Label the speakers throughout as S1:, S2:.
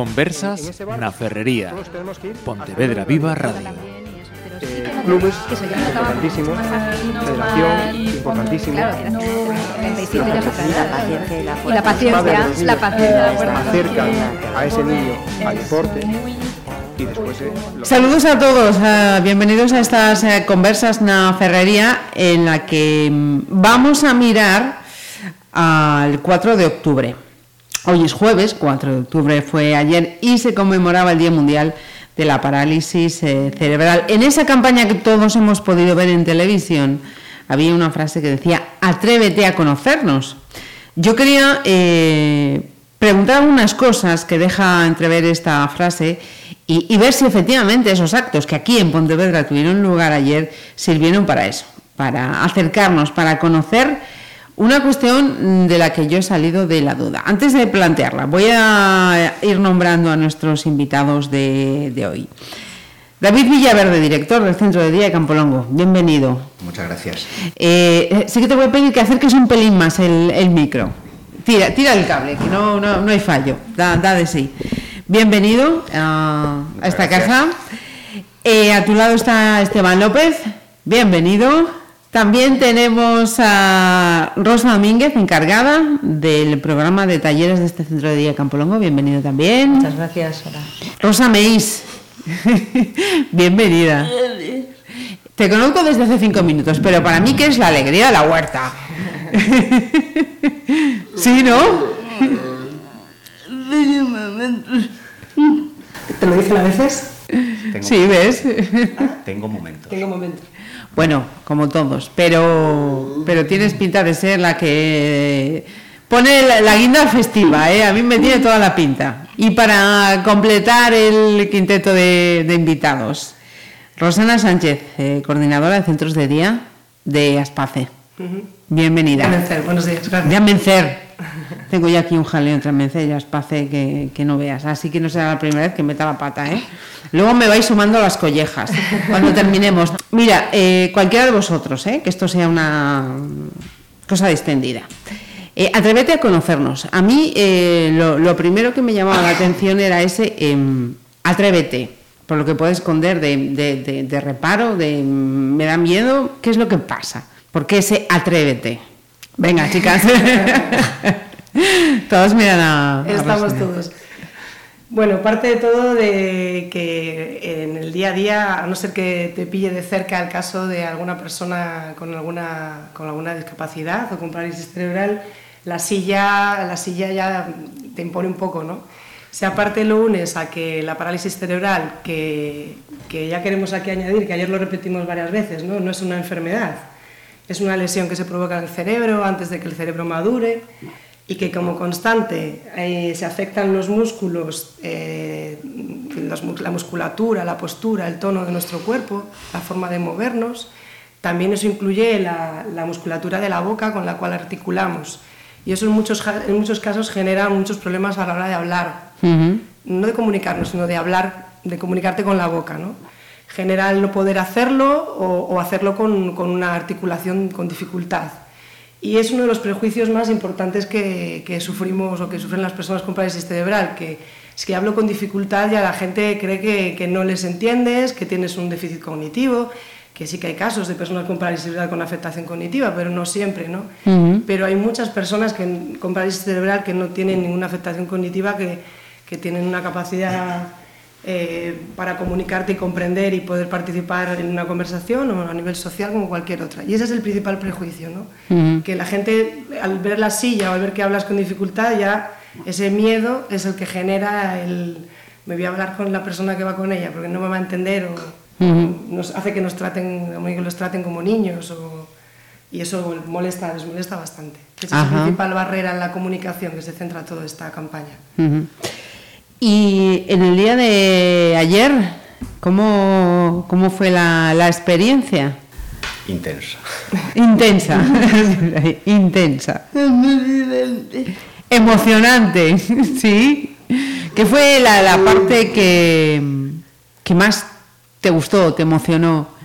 S1: Conversas na Ferrería. Pontevedra Viva Radio.
S2: Eh, clubes importantísimos, federación importantísimo.
S3: Y la paciencia, la paciencia.
S2: Acerca a ese niño al deporte. Y después, eh, lo-
S4: Saludos a todos, eh, bienvenidos a estas eh, conversas na Ferrería en la que mm, vamos a mirar al 4 de octubre. Hoy es jueves, 4 de octubre fue ayer y se conmemoraba el Día Mundial de la Parálisis eh, Cerebral. En esa campaña que todos hemos podido ver en televisión había una frase que decía, atrévete a conocernos. Yo quería eh, preguntar algunas cosas que deja entrever esta frase y, y ver si efectivamente esos actos que aquí en Pontevedra tuvieron lugar ayer sirvieron para eso, para acercarnos, para conocer una cuestión de la que yo he salido de la duda. Antes de plantearla, voy a ir nombrando a nuestros invitados de, de hoy. David Villaverde, director del Centro de Día de Campolongo. Bienvenido.
S5: Muchas gracias.
S4: Eh, sí que te voy a pedir que acerques un pelín más el, el micro. Tira, tira el cable, que no, no, no hay fallo. Da, da de sí. Bienvenido a, a esta
S5: gracias.
S4: casa. Eh, a tu lado está Esteban López. Bienvenido. También tenemos a Rosa Domínguez, encargada del programa de talleres de este centro de día Campolongo. Bienvenido también.
S3: Muchas gracias, hola.
S4: Rosa Meis, bienvenida. Te conozco desde hace cinco minutos, pero para mí que es la alegría de la huerta. ¿Sí, no?
S6: ¿Te lo dicen a veces?
S5: Tengo,
S4: Sí, ¿ves?
S5: tengo momentos.
S6: Tengo momentos.
S4: Bueno, como todos, pero, pero tienes pinta de ser la que pone la, guinda festiva, ¿eh? A mí me tiene toda la pinta. Y para completar el quinteto de, de invitados, Rosana Sánchez, eh, coordinadora de centros de día de Aspace. Bienvenida.
S6: Amencer, buenos días, gracias.
S4: Amencer. Tengo ya aquí un jaleo entre Amencer y Aspace que, que no veas. Así que no será la primera vez que meta la pata, ¿eh? Luego me vais sumando las collejas cuando terminemos. Mira, eh, cualquiera de vosotros, ¿eh? Que esto sea una cosa distendida. Eh, atrévete a conocernos. A mí eh, lo, lo primero que me llamaba la atención era ese em, atrévete, por lo que puede esconder de, de- de- de reparo, de me da miedo, ¿qué es lo que pasa? ¿Por qué ese atrévete? Venga, chicas. todos miran a...
S6: Estamos todos. Bueno, parte de todo de que en el día a día, a no ser que te pille de cerca el caso de alguna persona con alguna, con alguna discapacidad o con parálisis cerebral, la silla, la silla ya te impone un poco, ¿no? Si aparte lo unes a que la parálisis cerebral, que, que ya queremos aquí añadir, que ayer lo repetimos varias veces, ¿no? no es una enfermedad, es una lesión que se provoca en el cerebro antes de que el cerebro madure y que como constante eh, se afectan los músculos, eh, los la musculatura, la postura, el tono de nuestro cuerpo, la forma de movernos. También eso incluye la, la musculatura de la boca con la cual articulamos. Y eso en muchos, en muchos casos genera muchos problemas a la hora de hablar. No de comunicarnos, sino de hablar, de comunicarte con la boca. ¿no? Genera el no poder hacerlo o, o hacerlo con, con una articulación con dificultad. Y es uno de los prejuicios más importantes que, que sufrimos o que sufren las personas con parálisis cerebral, que que hablo con dificultad ya la gente cree que, que no les entiendes, que tienes un déficit cognitivo, que sí que hay casos de personas con parálisis cerebral con afectación cognitiva, pero no siempre, ¿no? Pero hay muchas personas que, con parálisis cerebral que no tienen ninguna afectación cognitiva, que, que tienen una capacidad eh, para comunicarte y comprender y poder participar en una conversación o a nivel social como cualquier otra. Y ese es el principal prejuicio, ¿no?
S4: Ujú.
S6: Que la gente al ver la silla o al ver que hablas con dificultad ya ese miedo es el que genera el me voy a hablar con la persona que va con ella porque no me va a entender o nos hace que nos traten digo, los traten como niños o, y eso molesta les molesta bastante. Esa es la principal barrera en la comunicación que se centra toda esta campaña.
S4: Ujú. Y en el día de ayer, ¿cómo, cómo fue la, la experiencia?
S5: Intensa.
S4: Intensa. Intensa. Emocionante, ¿sí? ¿Qué fue la, la parte que, que más te gustó, te emocionó?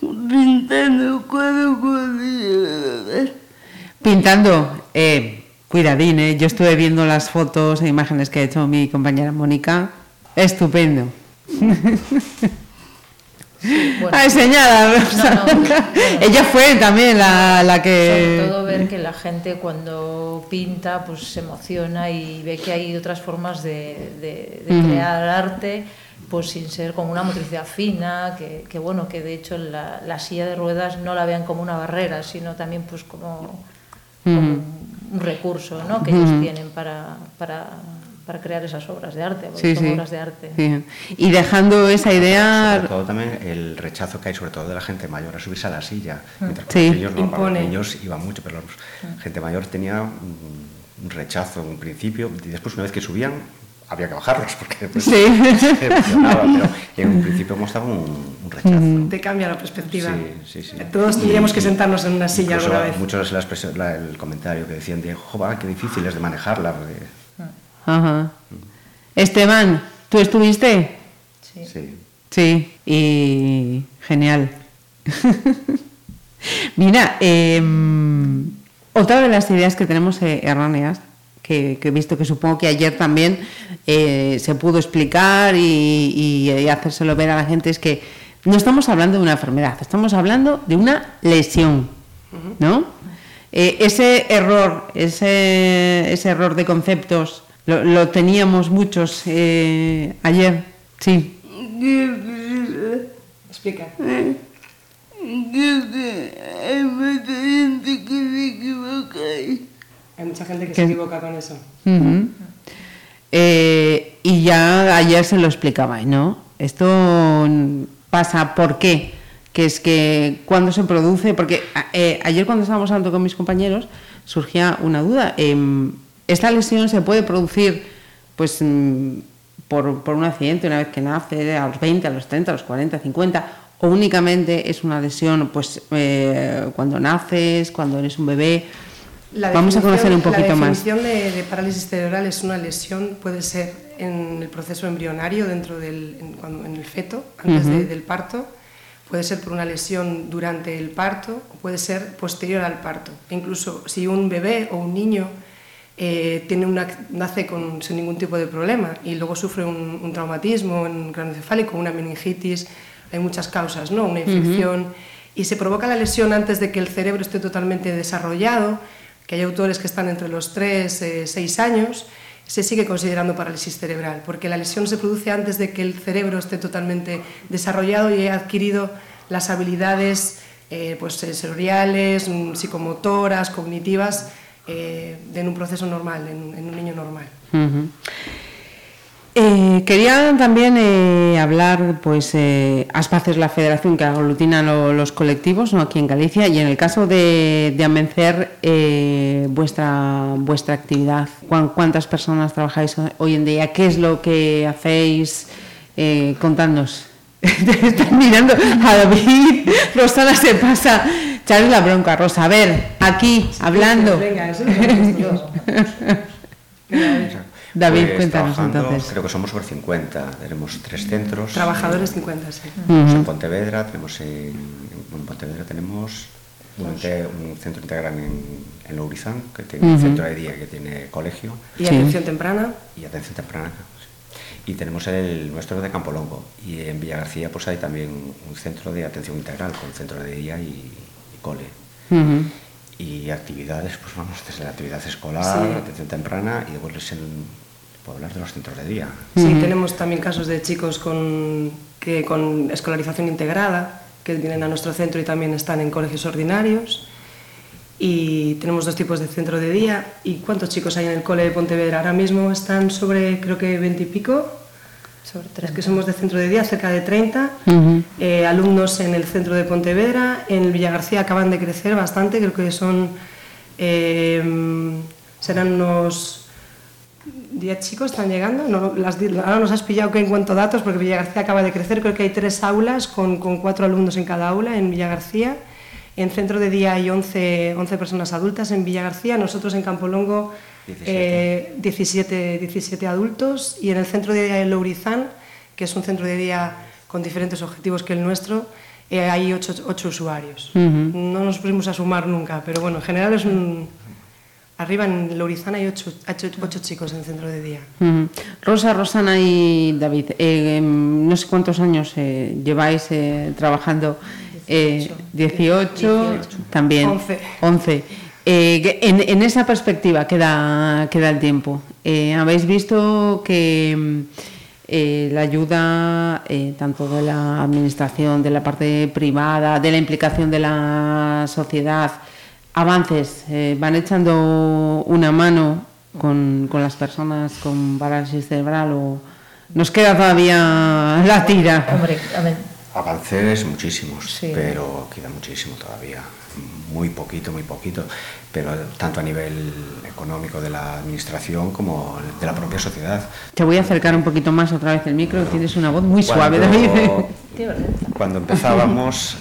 S7: pintando cuadro con
S4: Pintando. Eh, Cuidadín, ¿eh? Yo estuve viendo las fotos e imágenes que ha hecho mi compañera Mónica. Estupendo.
S7: Bueno,
S4: Ay, señala. Rosa.
S7: No, no, bueno.
S4: Ella fue también la, la que...
S7: Sobre todo ver que la gente cuando pinta pues se emociona y ve que hay otras formas de, de- de
S4: Ujú.
S7: crear arte pues sin ser como una motricidad fina, que, que, bueno, que de hecho la, la silla de ruedas no la vean como una barrera, sino también pues como, un recurso ¿no? que ellos tienen para, para, para crear esas obras de arte,
S4: Sí,
S7: porque son
S4: sí.
S7: obras de arte.
S4: Sí. Y dejando esa idea...
S5: Sobre todo también el rechazo que hay, sobre todo de la gente mayor, a subirse a la silla. Mientras que los niños, no, para los niños iba mucho, pero la gente mayor tenía un rechazo en un principio y después una vez que subían había que bajarlos porque después
S4: Sí.
S5: pero en un principio mostraba un, un rechazo.
S6: Te cambia la perspectiva.
S5: Sí, sí, sí.
S6: Todos tendríamos que sentarnos en una silla
S5: Incluso
S6: alguna vez.
S5: Muchos la la- el comentario que decían de, joder, qué difícil es de manejarla. porque-".
S4: Ajá. Esteban, ¿tú estuviste?
S7: Sí.
S5: Sí.
S4: Sí, y genial. Mira, em, otra de las ideas que tenemos eh, erróneas, que, que he visto que supongo que ayer también eh, se pudo explicar y, y- y hacérselo ver a la gente, es que no estamos hablando de una enfermedad, estamos hablando de una lesión, ¿no? Eh, ese error, ese, ese error de conceptos, lo, lo teníamos muchos eh, ayer, sí.
S6: Explica. Mucha gente que
S4: Que-
S6: se equivoca con eso.
S4: Eh, y ya ayer se lo explicaba, ¿no? Esto pasa, ¿por qué? Que es que cuando se produce, porque eh, ayer cuando estábamos hablando con mis compañeros surgía una duda. em, ¿Esta lesión se puede producir pues mm, por, por un accidente una vez que nace, a los 20, a los 30, a los 40, 50? ¿O únicamente es una lesión pues eh, cuando naces, cuando eres un bebé?
S6: La
S4: Vamos a conocer un poquito
S6: La
S4: más.
S6: definición de, de parálisis cerebral es una lesión, puede ser en el proceso embrionario, dentro del en, cuando- en el feto, antes de-
S4: Ujú.
S6: del parto, puede ser por una lesión durante el parto, o puede ser posterior al parto. Incluso si un bebé o un niño eh, tiene una, nace con, sin ningún tipo de problema y luego sufre un, un traumatismo en craneoencefálico, una meningitis, hay muchas causas, ¿no? Una infección y se provoca la lesión antes de que el cerebro esté totalmente desarrollado, que hay autores que están entre los 3 y 6 años, se sigue considerando parálisis cerebral, porque la lesión se produce antes de que el cerebro esté totalmente desarrollado y haya adquirido las habilidades eh, pues, sensoriales, mm, psicomotoras, cognitivas, eh, en un proceso normal, en, un niño normal.
S4: Eh, quería también eh, hablar, pues, eh, Aspac es la federación que aglutina lo- los colectivos ¿no? aquí en Galicia y en el caso de, de Amencer, eh, vuestra, vuestra actividad, ¿cuán- ¿cuántas personas trabajáis hoy en día? ¿Qué es lo que hacéis? Eh, contadnos. Están mirando a David, Rosana se pasa, Charles la bronca, Rosa, a ver, aquí, hablando.
S6: Venga, eso.
S4: David,
S5: Pues,
S4: cuéntanos
S5: trabajando,
S4: entonces.
S5: Creo que somos sobre 50. Tenemos tres centros.
S6: Trabajadores 50, sí.
S5: Tenemos en Pontevedra, tenemos en, en Pontevedra tenemos un, centro integral en, en Lourizán, que tiene un centro de día que tiene colegio
S6: Y
S4: Sí.
S6: atención temprana.
S5: y atención temprana. sí. Y tenemos el nuestro de Campolongo. Y en Villa García pues hay también un centro de atención integral con centro de día y, y cole. Y actividades, pues vamos, desde la actividad escolar,
S6: Sí.
S5: atención temprana y después es en, puedo hablar de los centros de día.
S6: Sí, tenemos también casos de chicos con, que, con escolarización integrada, que vienen a nuestro centro y también están en colegios ordinarios. Y tenemos dos tipos de centro de día. ¿Y cuántos chicos hay en el cole de Pontevedra? Ahora mismo están sobre, creo que 20 y pico.
S7: Sobre
S6: Es que somos de centro de día, cerca de 30.
S4: Ujú.
S6: Eh, alumnos en el centro de Pontevedra. En el Villagarcía acaban de crecer bastante, creo que son. eh, serán unos 10 chicos están llegando. No, las, ahora nos has pillado que en cuanto a datos, porque Villagarcía acaba de crecer. Creo que hay tres aulas con, con cuatro alumnos en cada aula en Villagarcía. En centro de día hay 11, 11 personas adultas en Villagarcía. Nosotros en Campolongo
S5: 17.
S6: eh, 17, 17 adultos. Y en el centro de día de Lourizán, que es un centro de día con diferentes objetivos que el nuestro, eh, hay 8, usuarios.
S4: Ujú.
S6: No nos pusimos a sumar nunca, pero bueno, en general es un, Arriba en Lourizana hay ocho, ocho, chicos en el centro de día.
S4: Rosa, Rosana y David, eh, em, no sé cuántos años eh, lleváis eh, trabajando. Eh, 18,
S7: 18.
S4: también.
S6: 11.
S4: 11. Eh, que en, en esa perspectiva queda, queda el tiempo. Habéis visto que eh, la ayuda tanto de la administración, de la parte privada, de la implicación de la sociedad, avances, eh, van echando una mano con, con las personas con parálisis cerebral o nos queda todavía la tira.
S7: Hombre, a ver,
S5: Avances muchísimos,
S7: Sí.
S5: pero queda muchísimo todavía. Muy poquito, muy poquito. Pero tanto a nivel económico de la administración como de la propia sociedad.
S4: Te voy a acercar un poquito más otra vez el micro, tienes una voz muy suave,
S5: Cuando-
S4: David.
S5: Cuando empezábamos,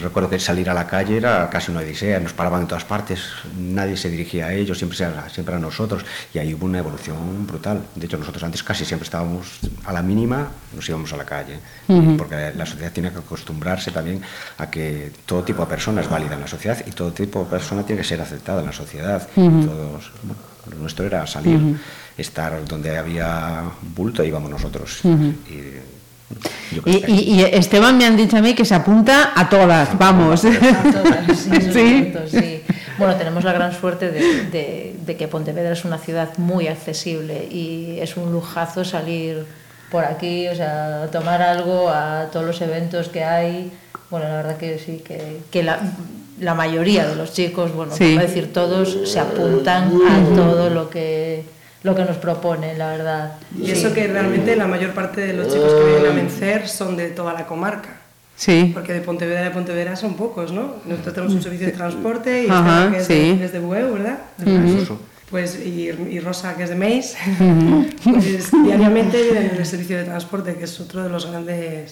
S5: recuerdo que salir a la calle era casi una odisea, nos paraban en todas partes, nadie se dirigía a ellos, siempre, era, siempre a nosotros, y ahí hubo una evolución brutal. De hecho, nosotros antes casi siempre estábamos a la mínima, nos íbamos a la calle, porque la sociedad tiene que acostumbrarse también a que todo tipo de persona es válida en la sociedad y todo tipo de persona tiene que ser aceptada en la sociedad. Todos, bueno, lo nuestro era salir, estar donde había bulto, íbamos nosotros. Y,
S4: Y,
S5: que-
S4: y- y Esteban me han dicho a mí que se apunta a todas, vamos.
S7: A todas, sí,
S4: Sí.
S7: Bueno, tenemos la gran suerte de, de- de que Pontevedra es una ciudad muy accesible y es un lujazo salir por aquí, o sea, tomar algo a todos los eventos que hay. Bueno, la verdad que sí, que, que la, la mayoría de los chicos, bueno,
S4: Sí.
S7: no decir todos, se apuntan a todo lo que, lo que nos proponen, la verdad.
S6: Y eso que realmente la mayor parte de los chicos que vienen a Mencer son de toda la comarca.
S4: Sí,
S6: Porque de Pontevedra a Pontevedra son pocos, ¿no? Nosotros tenemos un servicio de transporte y
S4: Ajá,
S6: que es,
S4: sí.
S6: de, es de Bueu, ¿verdad?
S5: Ujú.
S6: Pues, y, y Rosa, que es de Meis, pues diariamente vienen en el servicio de transporte, que es otro de los grandes, de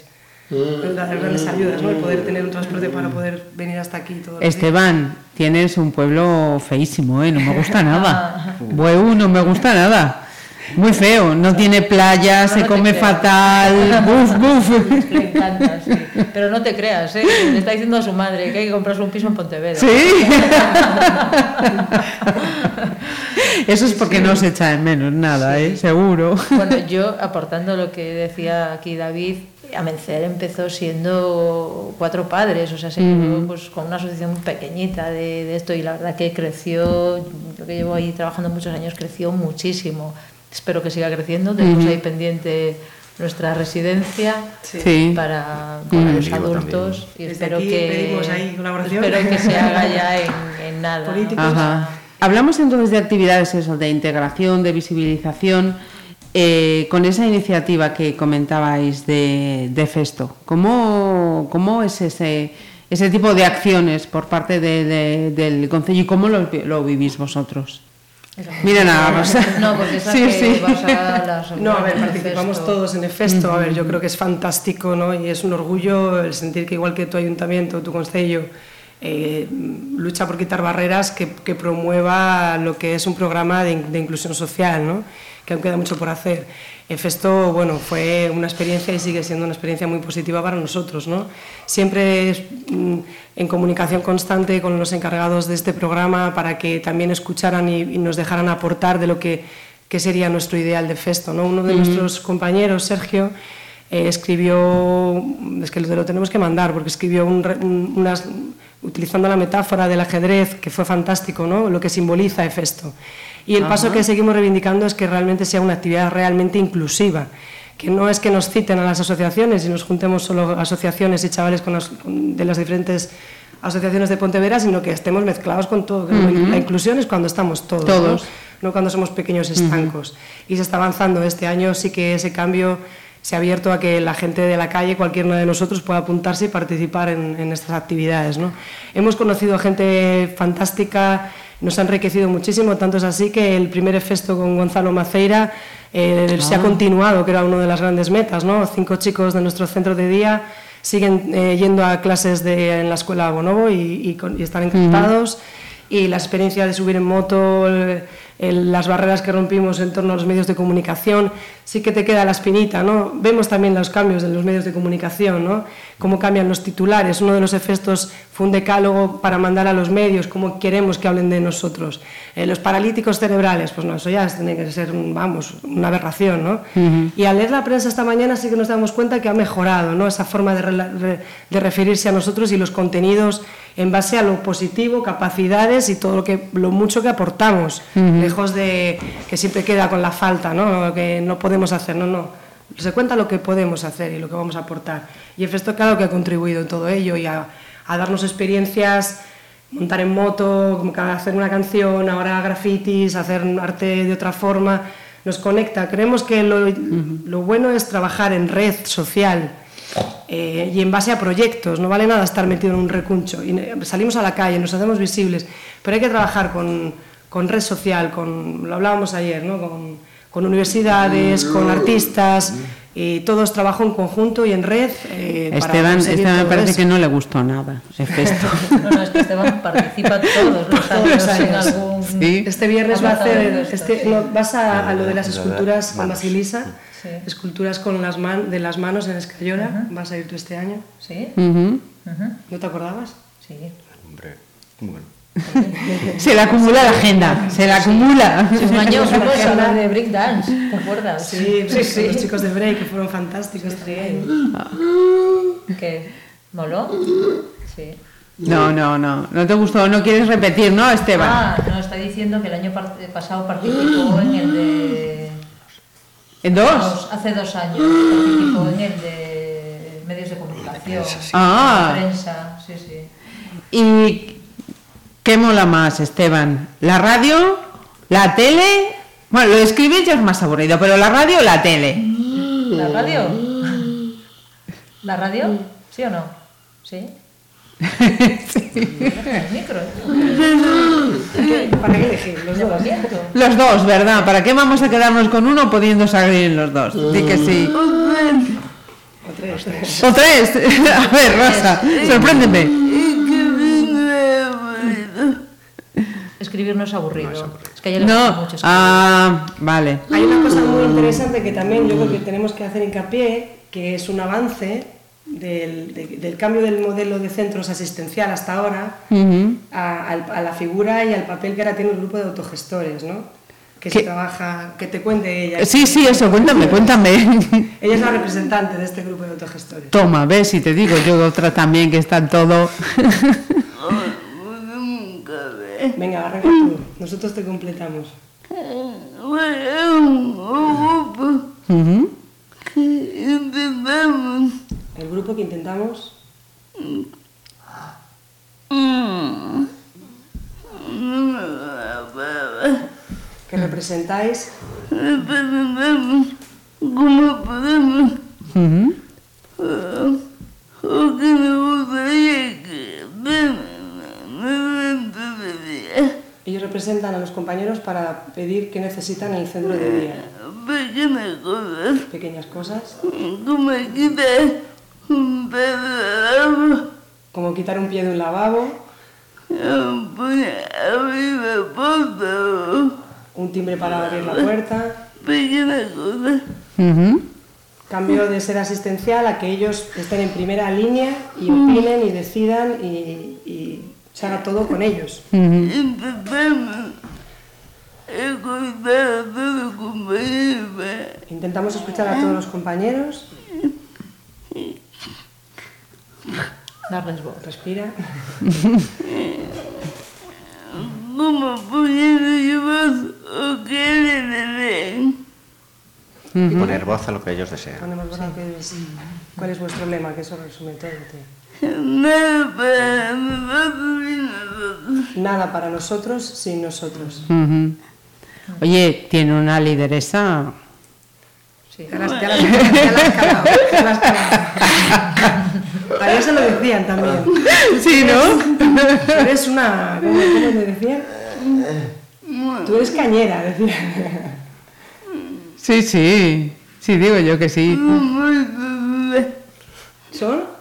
S6: las grandes ayudas, ¿no? El poder tener un transporte para poder venir hasta aquí días.
S4: Esteban, tienes un pueblo feísimo, ¿eh? No me gusta nada. Bueu no me gusta nada. Muy feo, no tiene playa,
S7: No,
S4: se
S7: no
S4: come
S7: creas.
S4: fatal, buf, buf.
S7: Le encanta, sí. Pero no te creas, ¿eh? le está diciendo a su madre que hay que comprarse un piso en Pontevedra.
S4: Sí. Eso es porque no se echa de menos nada, ¿eh? Seguro.
S7: Bueno, yo aportando lo que decía aquí David, Amencer empezó siendo cuatro padres, o sea, se quedó, pues, con una asociación pequeñita de, de esto y la verdad que creció, yo que llevo ahí trabajando muchos años, creció muchísimo. Espero que siga creciendo, tenemos ahí pendiente nuestra residencia
S4: Sí.
S7: para, para los adultos y
S6: Desde
S7: espero que
S6: pedimos ahí colaboración.
S7: espero que se haga ya en, en nada.
S6: Políticos.
S4: Ajá. Hablamos entonces de actividades eso, de integración, de visibilización, eh, con esa iniciativa que comentabais de, de Festo. ¿Cómo, cómo es ese, ese tipo de acciones por parte de- de- del Concello y cómo lo, lo vivís vosotros? Mira nada más.
S7: No, porque
S4: Sí,
S7: que
S4: sí.
S7: vas a las
S6: No, a ver, participamos todos en el Festo. A ver, yo creo que es fantástico, ¿no? Y es un orgullo el sentir que igual que tu ayuntamiento, tu concello, eh, lucha por quitar barreras, que, que promueva lo que es un programa de, de inclusión social, ¿no? Que aún queda mucho por hacer. Festo, bueno, fue una experiencia y sigue siendo una experiencia muy positiva para nosotros, ¿no? Siempre mm, en comunicación constante con los encargados de este programa para que también escucharan y, y nos dejaran aportar de lo que, que sería nuestro ideal de Festo, ¿no? Uno de nuestros compañeros, Sergio, eh, escribió, es que lo, tenemos que mandar, porque escribió un un- unas, utilizando la metáfora del ajedrez, que fue fantástico, ¿no? lo que simboliza Hefesto. Y el paso que seguimos reivindicando es que realmente sea una actividad realmente inclusiva, que no es que nos citen a las asociaciones y nos juntemos solo asociaciones y chavales con las- con- de las diferentes asociaciones de Pontevedra, sino que estemos mezclados con todo. La inclusión es cuando estamos todos.
S4: Todos.
S6: no cuando somos pequeños estancos. Y se está avanzando. Este año sí que ese cambio se ha abierto a que la gente de la calle, cualquiera de nosotros, pueda apuntarse y participar en, en estas actividades. ¿no? Hemos conocido a gente fantástica, nos ha enriquecido muchísimo, tanto es así que el primer festo con Gonzalo Maceira eh, se ha continuado, que era una de las grandes metas. ¿no? Cinco chicos de nuestro centro de día siguen eh, yendo a clases de, en la escuela Bonobo y, y con- y están encantados. Y la experiencia de subir en moto, el- el- las barreras que rompimos en torno a los medios de comunicación, sí que te queda la espinita, ¿no? Vemos también los cambios en los medios de comunicación, ¿no? Cómo cambian los titulares. Uno de los efectos fue un decálogo para mandar a los medios cómo queremos que hablen de nosotros. Eh, los paralíticos cerebrales, pues no, eso ya tiene que ser, vamos, una aberración, ¿no? Y al leer la prensa esta mañana sí que nos damos cuenta que ha mejorado, ¿no? Esa forma de, de referirse a nosotros y los contenidos en base a lo positivo, capacidades y todo lo que lo mucho que aportamos, lejos de que siempre queda con la falta, ¿no? Que no podemos hacer, no, no. Se cuenta lo que podemos hacer y lo que vamos a aportar. Y el Festo, claro que ha contribuido en todo ello y a a darnos experiencias, montar en moto, hacer una canción, ahora grafitis, hacer arte de otra forma, nos conecta. Creemos que lo, bueno es trabajar en red social eh, y en base a proyectos, no vale nada estar metido en un recuncho. Y salimos a la calle, nos hacemos visibles, pero hay que trabajar con, con red social, con, lo hablábamos ayer, ¿no? con, con universidades, con artistas, y todos trabajan en conjunto y en red.
S4: Eh, Esteban, Esteban me parece que no le gustó nada
S7: no, no, es que Esteban participa todos los todos los años. Algún...
S6: ¿Sí? Este viernes va a hacer, este, no, vas a, a, lo de las esculturas con Basilisa, sí. esculturas con las man, de las manos en Escayola, uh -huh. vas a ir tú este año.
S7: ¿Sí?
S6: Uh -huh. ¿No te acordabas?
S7: Sí.
S5: Hombre, bueno.
S4: se le acumula la agenda, se le acumula.
S7: Sí, un año fuimos a hablar de break dance, ¿te acuerdas?
S6: Sí, sí, sí. los chicos de break que fueron fantásticos también.
S7: ¿Qué? ¿Moló? Sí.
S4: No, no, no, no te gustó, no quieres repetir, ¿no, Esteban?
S7: Ah, no, está diciendo que el año pasado participó en el de...
S4: ¿En dos?
S7: Hace dos años participó en el de medios de comunicación,
S4: ah.
S7: prensa, sí, sí.
S4: ¿Y ¿Qué mola más, Esteban? ¿La radio? ¿La tele? Bueno, lo de escribir ya es más aburrido, pero la radio o la tele.
S7: ¿La radio? ¿La radio? ¿Sí o no? ¿Sí?
S6: ¿Para qué? Los dos.
S4: Los dos, ¿verdad? ¿Para qué vamos a quedarnos con uno pudiendo salir en los dos? Di que sí.
S6: O tres.
S4: O tres. A ver, Rosa, sorpréndeme.
S7: Escribir no es aburrido.
S5: No es aburrido.
S7: Es que a
S4: No,
S7: mucho
S4: ah, vale.
S6: Hay una cosa muy interesante que también yo creo que tenemos que hacer hincapié, que es un avance del, de- del cambio del modelo de centros asistencial hasta ahora
S4: Ujú.
S6: a, al- a la figura y al papel que ahora tiene el grupo de autogestores, ¿no? Que se
S4: ¿Qué?
S6: trabaja, que te cuente ella.
S4: Sí, sí, eso, cuéntame, cuéntame.
S6: Ella es la representante de este grupo de autogestores.
S4: Toma, ves, si te digo yo otra también que está en todo.
S6: Venga, arranca tú. Nosotros te completamos.
S4: Ujú.
S6: El grupo que intentamos. Que representáis
S4: Ujú.
S6: Ellos representan a los compañeros para pedir qué necesitan en el centro de día. Pequeñas cosas, como quitar un pie de un lavabo, un timbre para abrir la puerta,
S4: Ujú.
S6: cambio de ser asistencial a que ellos estén en primera línea y opinen y decidan y, y se haga todo con ellos. Intentamos escuchar a todos los compañeros,
S7: Darles voz.
S6: respira.
S5: Y poner voz a lo que ellos desean.
S6: Ponemos verdad que es- ¿Cuál es vuestro lema? Que eso resume todo. Nada para nosotros sin nosotros.
S4: Oye, tiene una lideresa.
S7: Sí.
S6: Ya las, ya las- ya las calado, ya las has calado. A ellos se lo decían también.
S4: Sí, ¿no?
S6: Eres una. ¿Cómo, cómo te decían? Tú eres cañera, decían.
S4: Sí, sí. Sí, digo yo que sí.
S6: ¿Son?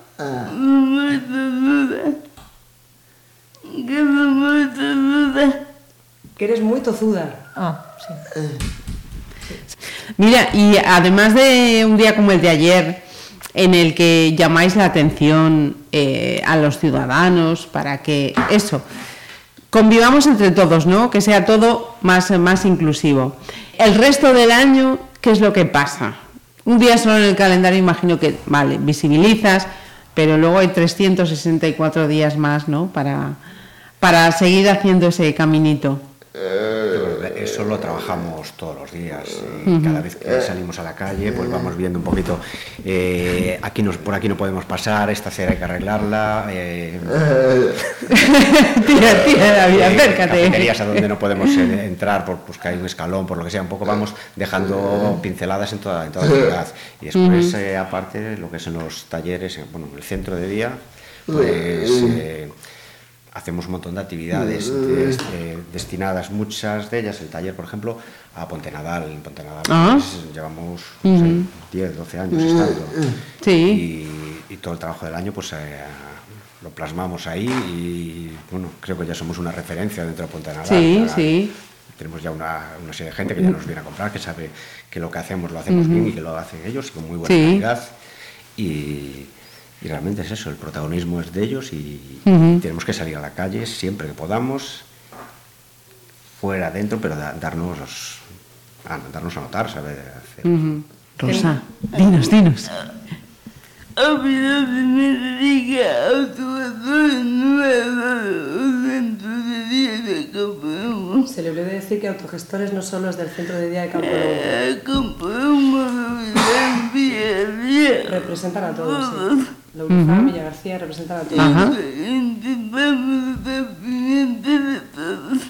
S6: Que eres muy tozuda.
S7: Ah, sí.
S4: Mira, y además de un día como el de ayer, en el que llamáis la atención eh, a los ciudadanos para que eso, convivamos entre todos, ¿no? Que sea todo más, más inclusivo. El resto del año, ¿qué es lo que pasa? Un día solo en el calendario imagino que, vale, visibilizas, pero luego hay 364 días más, ¿no? Para, para seguir haciendo ese caminito.
S5: Eso lo trabajamos todos los días. Y cada vez que salimos a la calle, pues vamos viendo un poquito. eh, aquí nos, por aquí no podemos pasar, esta acera hay que arreglarla. Eh,
S4: tira, tira, David,
S5: eh,
S4: acércate.
S5: cafeterías a donde no podemos eh, entrar por, pues que hay un escalón, por lo que sea. Un poco vamos dejando pinceladas en toda, en toda la ciudad. Y después, eh, aparte, lo que son los talleres, eh, bueno, el centro de día, pues. Hacemos un montón de actividades des- eh, destinadas, muchas de ellas, el taller, por ejemplo, a Ponte Nadal. En Ponte Nadal
S4: Ah.
S5: pues, llevamos no sé, 10, 12 años estando.
S4: Sí.
S5: Y, y todo el trabajo del año, pues eh, lo plasmamos ahí y, bueno, creo que ya somos una referencia dentro de Ponte Nadal.
S4: Sí,
S5: Para-
S4: sí.
S5: Tenemos ya una, una serie de gente que ya nos viene a comprar, que sabe que lo que hacemos lo hacemos bien y que lo hacen ellos con muy buena
S4: Sí.
S5: calidad. Y, y realmente es eso, el protagonismo es de ellos y, tenemos que salir a la calle siempre que podamos, fuera, dentro, pero da- darnos, los- a, darnos a notar, saber hacer.
S4: Rosa, dinos, dinos.
S8: A mí no se me dedica de día de.
S6: Se le olvidó decir que autogestores no solo es del centro de día de Campo
S8: bien.
S6: Representan a todos, sí. Lourdes Villa García representan a todos.
S4: Ajá.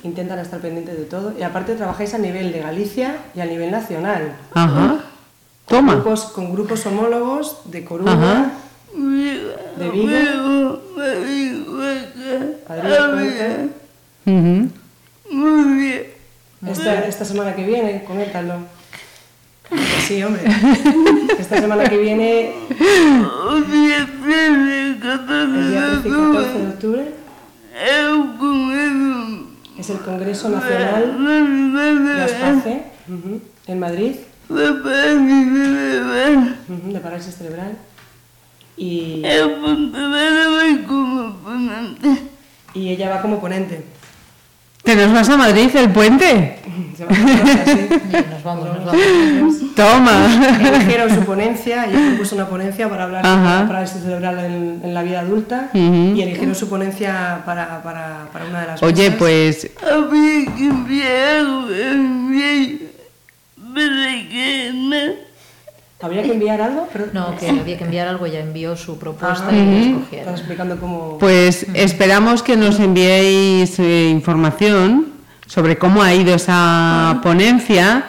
S6: Intentan estar pendientes de todo. Y aparte trabajáis a nivel de Galicia y a nivel nacional.
S4: Ajá. Toma.
S6: Grupos, con grupos homólogos de
S4: Ajá.
S6: Coruña, de Vigo,
S8: Madrid. Muy bien.
S6: Esta, esta semana que viene, coméntalo. Sí, hombre. Esta semana que viene,
S8: Un día 13, 14
S6: el día 13 y 14 de octubre,
S8: es
S6: el Congreso Nacional de Aspace, ujú, en Madrid,
S8: de parálisis cerebral.
S6: ujú, de parálisis cerebral. Y, y ella va como ponente.
S4: ¿Te nos vas a Madrid el puente?
S6: Se va a así.
S7: Nos vamos, nos vamos.
S4: Toma.
S6: Eligieron su ponencia, yo propuse una ponencia para hablar
S4: Ajá.
S6: la parálisis cerebral en, en la vida adulta
S4: Ujú.
S6: y eligieron su ponencia para, para, para una de las
S4: Oye,
S6: mesas.
S4: pues
S8: Había que enviar Pero que no.
S6: ¿Habría que enviar algo? Pero-
S7: No, que había que enviar algo, ya envió su propuesta
S6: Ajá.
S7: y la
S6: Estás
S7: escogieron.
S6: explicando cómo...
S4: Pues esperamos que nos enviéis eh, información sobre cómo ha ido esa ponencia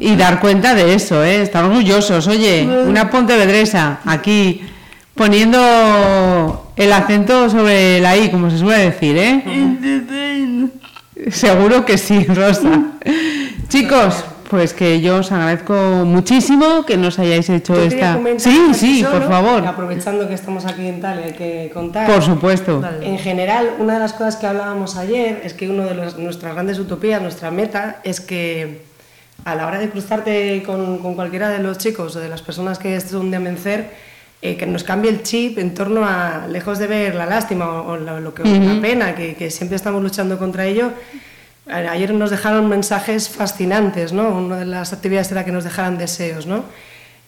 S4: y dar cuenta de eso, ¿eh? Estar orgullosos. Oye, una pontevedresa aquí poniendo el acento sobre la I, como se suele decir, ¿eh? Seguro que sí, Rosa. Chicos, pues que yo os agradezco muchísimo que nos hayáis hecho esta...
S6: comentar
S4: Sí, sí,
S6: solo,
S4: por favor.
S6: Aprovechando que estamos aquí en tal y hay que contar.
S4: Por supuesto.
S7: Vale.
S6: En general, una de las cosas que hablábamos ayer es que una de las- nuestras grandes utopías, nuestra meta, es que a la hora de cruzarte con, con cualquiera de los chicos o de las personas que son de Amencer, eh, que nos cambie el chip en torno a, lejos de ver la lástima o, o lo que, la pena, que, que siempre estamos luchando contra ello. A- Ayer nos dejaron mensajes fascinantes, ¿no? Una de las actividades era que nos dejaran deseos, ¿no?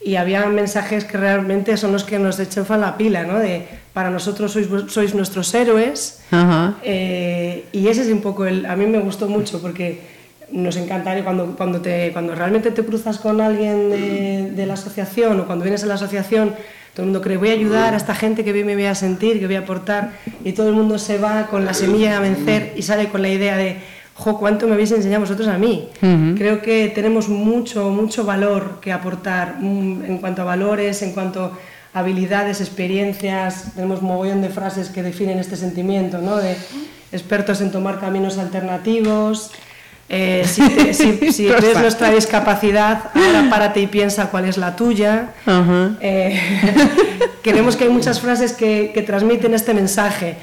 S6: y había mensajes que realmente son los que nos echan la pila, ¿no? De para nosotros sois, sois nuestros héroes.
S4: Ajá.
S6: Eh, y ese es un poco el. A mí me gustó mucho porque nos encantaría cuando, cuando, te, cuando realmente te cruzas con alguien de, de la asociación o cuando vienes a la asociación, todo el mundo cree voy a ayudar a esta gente que bien me voy a sentir, que voy a aportar, y todo el mundo se va con la semilla de vencer y sale con la idea de, jo, ¿cuánto me habéis enseñado vosotros a mí? Creo que tenemos mucho, mucho valor que aportar mm, en cuanto a valores, en cuanto a habilidades, experiencias, tenemos mogollón de frases que definen este sentimiento, ¿no? De expertos en tomar caminos alternativos. eh, si te- si- si ves nuestra discapacidad, ahora párate y piensa cuál es la tuya.
S4: Ajá.
S6: Eh, creemos que hay muchas frases que, que transmiten este mensaje.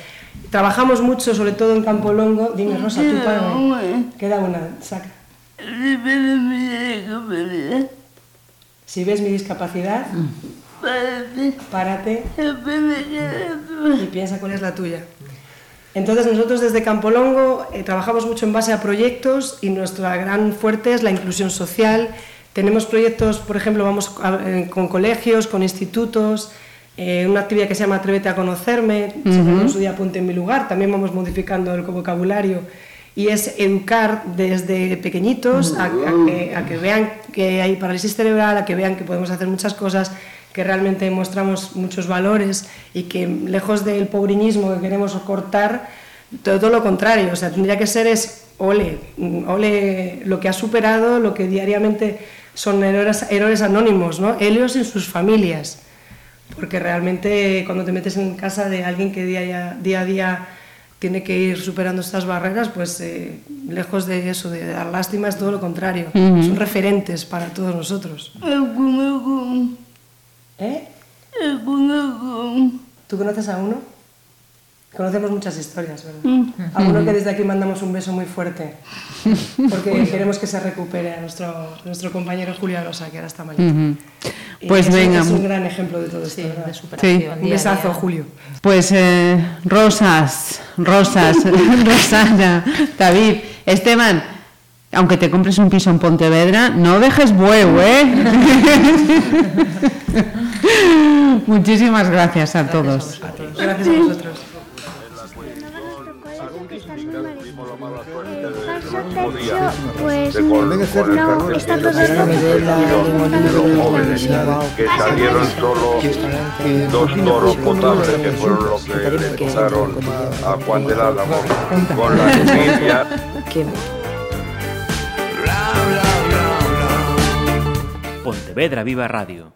S6: Trabajamos mucho, sobre todo en Campo Longo. Dime, Rosa, tú
S8: una.
S6: Queda una, saca. Si ves mi discapacidad, Párate. Y piensa cuál es la tuya. Entonces nosotros desde Campolongo eh, trabajamos mucho en base a proyectos y nuestra gran fuerte es la inclusión social. Tenemos proyectos, por ejemplo, vamos a- eh, con colegios, con institutos, eh, una actividad que se llama Atrévete a conocerme, se llamó en su día Ponte en mi lugar, también vamos modificando el vocabulario. Y es educar desde pequeñitos a, a que, a que vean que hay parálisis cerebral, a que vean que podemos hacer muchas cosas, que realmente mostramos muchos valores y que lejos del pobriñismo que queremos cortar, todo lo contrario, o sea, tendría que ser es ole, ole lo que ha superado, lo que diariamente son héroes, héroes anónimos, ¿no? Helios y sus familias, porque realmente cuando te metes en casa de alguien que día, a- día a día tiene que ir superando estas barreras, pues eh, lejos de eso, de dar lástima, es todo lo contrario, son referentes para todos nosotros. ¿Eh? ¿Tú conoces a uno? Conocemos muchas historias, ¿verdad? A uno que desde aquí mandamos un beso muy fuerte, porque queremos que se recupere a nuestro, nuestro compañero Julio Arosa, que ahora está malito.
S4: Pues
S6: es,
S4: venga.
S6: Es un gran ejemplo de todo esto,
S7: Sí,
S6: ¿verdad?
S7: de superación.
S4: Sí.
S6: Un besazo,
S7: día.
S6: Julio.
S4: Pues eh, Rosas, Rosas, Rosana, David, Esteban, aunque te compres un piso en Pontevedra, no dejes huevo, ¿eh? Muchísimas gracias a todos.
S6: Gracias a vosotros.
S9: Pues no, está todo
S10: los jóvenes que salieron solo dos toros potables que fueron los que le a Juan del Álamo con la semilla
S1: Pontevedra Viva Radio.